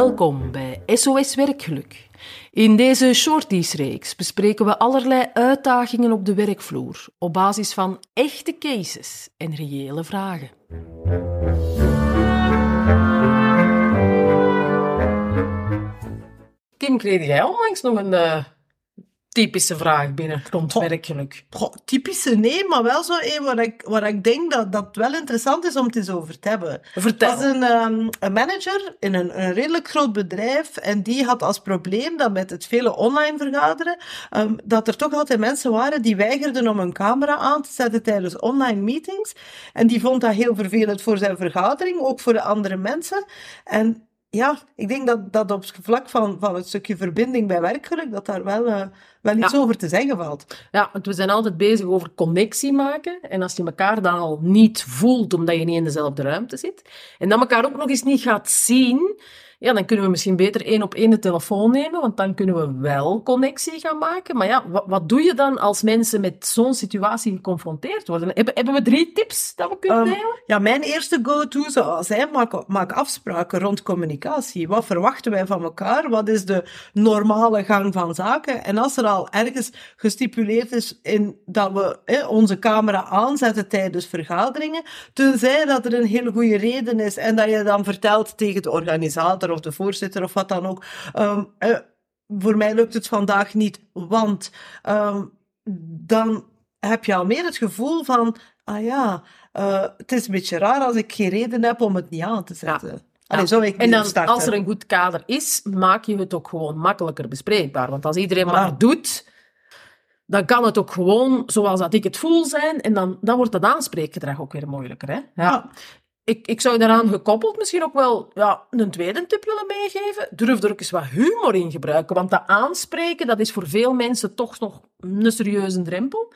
Welkom bij SOS Werkgeluk. In deze Shorties-reeks bespreken we allerlei uitdagingen op de werkvloer op basis van echte cases en reële vragen. Kim, kreeg jij onlangs nog een uh, typische vraag binnen Goh. typische nee, maar wel zo een waar ik, waar ik denk dat dat wel interessant is om het eens over te hebben. Vertel. Was een, ehm, een manager in een, een redelijk groot bedrijf en die had als probleem dat met het vele online vergaderen, ehm, dat er toch altijd mensen waren die weigerden om een camera aan te zetten tijdens online meetings. En die vond dat heel vervelend voor zijn vergadering, ook voor de andere mensen. En ja, ik denk dat, dat op het vlak van, van het stukje verbinding bij werkgeluk, dat daar wel, eh, wel iets Ja. over te zeggen valt. Ja, want we zijn altijd bezig over connectie maken. En als je elkaar dan al niet voelt omdat je niet in dezelfde ruimte zit, en dan elkaar ook nog eens niet gaat zien, ja, dan kunnen we misschien beter één op één de telefoon nemen, want dan kunnen we wel connectie gaan maken. Maar ja, wat, wat doe je dan als mensen met zo'n situatie geconfronteerd worden? Hebben, hebben we drie tips dat we kunnen Ehm, delen? ja, mijn eerste go-to zou zijn, maak, maak afspraken rond communicatie. Wat verwachten wij van elkaar? Wat is de normale gang van zaken? En als er al ergens gestipuleerd is in dat we onze camera aanzetten tijdens vergaderingen, tenzij dat er een hele goede reden is en dat je dan vertelt tegen de organisator of de voorzitter of wat dan ook, ehm, eh, voor mij lukt het vandaag niet, want ehm, dan heb je al meer het gevoel van, ah ja, eh, het is een beetje raar als ik geen reden heb om het niet aan te zetten. Allee, zo ik En dan, starten. als er een goed kader is, maak je het ook gewoon makkelijker bespreekbaar. Want als iedereen Voilà. maar doet, dan kan het ook gewoon zoals dat ik het voel zijn. En dan, dan wordt dat aanspreekgedrag ook weer moeilijker. Hè? Ja. Ik, ik zou daaraan gekoppeld misschien ook wel ja, een tweede tip willen meegeven. Durf er ook eens wat humor in gebruiken. Want dat aanspreken, dat is voor veel mensen toch nog een serieuze drempel.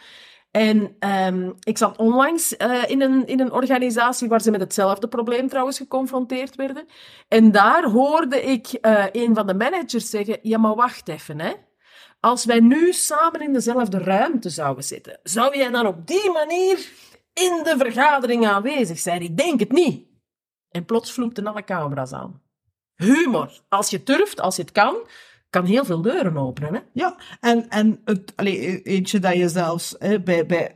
En ehm, ik zat onlangs eh, in, een, in een organisatie waar ze met hetzelfde probleem trouwens geconfronteerd werden. En daar hoorde ik eh, een van de managers zeggen, ja maar wacht even hè. Als wij nu samen in dezelfde ruimte zouden zitten, zou jij dan op die manier in de vergadering aanwezig zijn? Ik denk het niet. En plots vloepten alle camera's aan. Humor. Als je durft, als je het kan, kan heel veel deuren openen. Hè? Ja, en, en het, allee, eentje dat je zelfs bij, bij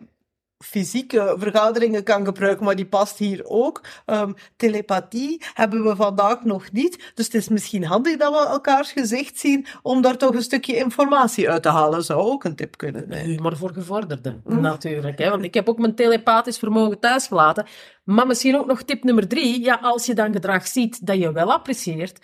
fysieke vergaderingen kan gebruiken, maar die past hier ook. Ehm, telepathie hebben we vandaag nog niet, dus het is misschien handig dat we elkaars gezicht zien om daar toch een stukje informatie uit te halen. Zou ook een tip kunnen zijn. Humor voor gevorderden, natuurlijk. Hè? Want ik heb ook mijn telepathisch vermogen thuis gelaten. Maar misschien ook nog tip nummer drie. Ja, als je dan gedrag ziet dat je wel apprecieert,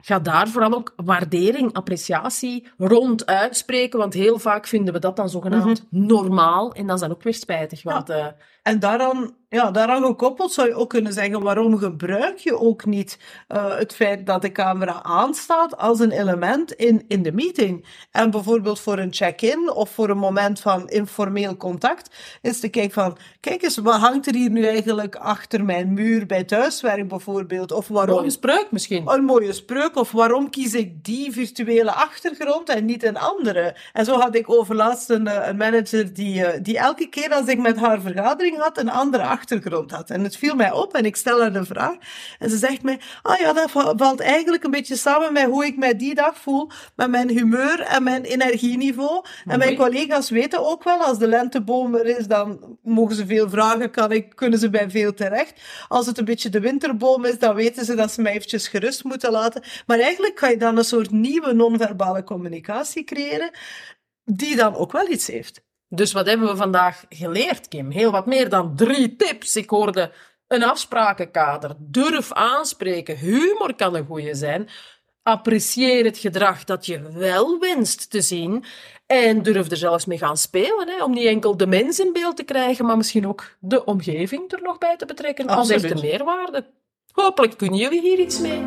ga daar vooral ook waardering, appreciatie rond uitspreken. Want heel vaak vinden we dat dan zogenaamd normaal. En dat is dan ook weer spijtig. Want eh, En daaraan, ja, daaraan gekoppeld zou je ook kunnen zeggen, waarom gebruik je ook niet eh, het feit dat de camera aanstaat als een element in, in de meeting? En bijvoorbeeld voor een check-in of voor een moment van informeel contact, is te kijken van, kijk eens, wat hangt er hier nu eigenlijk achter mijn muur bij thuiswerk bijvoorbeeld? Of waarom... mooie spreuk misschien. Een mooie spreuk, of waarom kies ik die virtuele achtergrond en niet een andere? En zo had ik overlaatst een, eh, een manager die, eh, die elke keer als ik met haar vergadering had, een andere achtergrond had. En het viel mij op en ik stel haar de vraag. En ze zegt mij, ah ja, dat va- valt eigenlijk een beetje samen met hoe ik mij die dag voel, met mijn humeur en mijn energieniveau. En mijn collega's weten ook wel, als de lenteboom er is, dan mogen ze veel vragen, kan ik, kunnen ze bij veel terecht. Als het een beetje de winterboom is, dan weten ze dat ze mij eventjes gerust moeten laten. Maar eigenlijk kan je dan een soort nieuwe non-verbale communicatie creëren, die dan ook wel iets heeft. Dus wat hebben we vandaag geleerd, Kim? Heel wat meer dan drie tips. Ik hoorde een afsprakenkader, durf aanspreken, humor kan een goede zijn. Apprecieer het gedrag dat je wel wenst te zien. En durf er zelfs mee gaan spelen, hè, om niet enkel de mens in beeld te krijgen, maar misschien ook de omgeving er nog bij te betrekken als Absoluut. echte meerwaarde. Hopelijk kunnen jullie hier iets mee.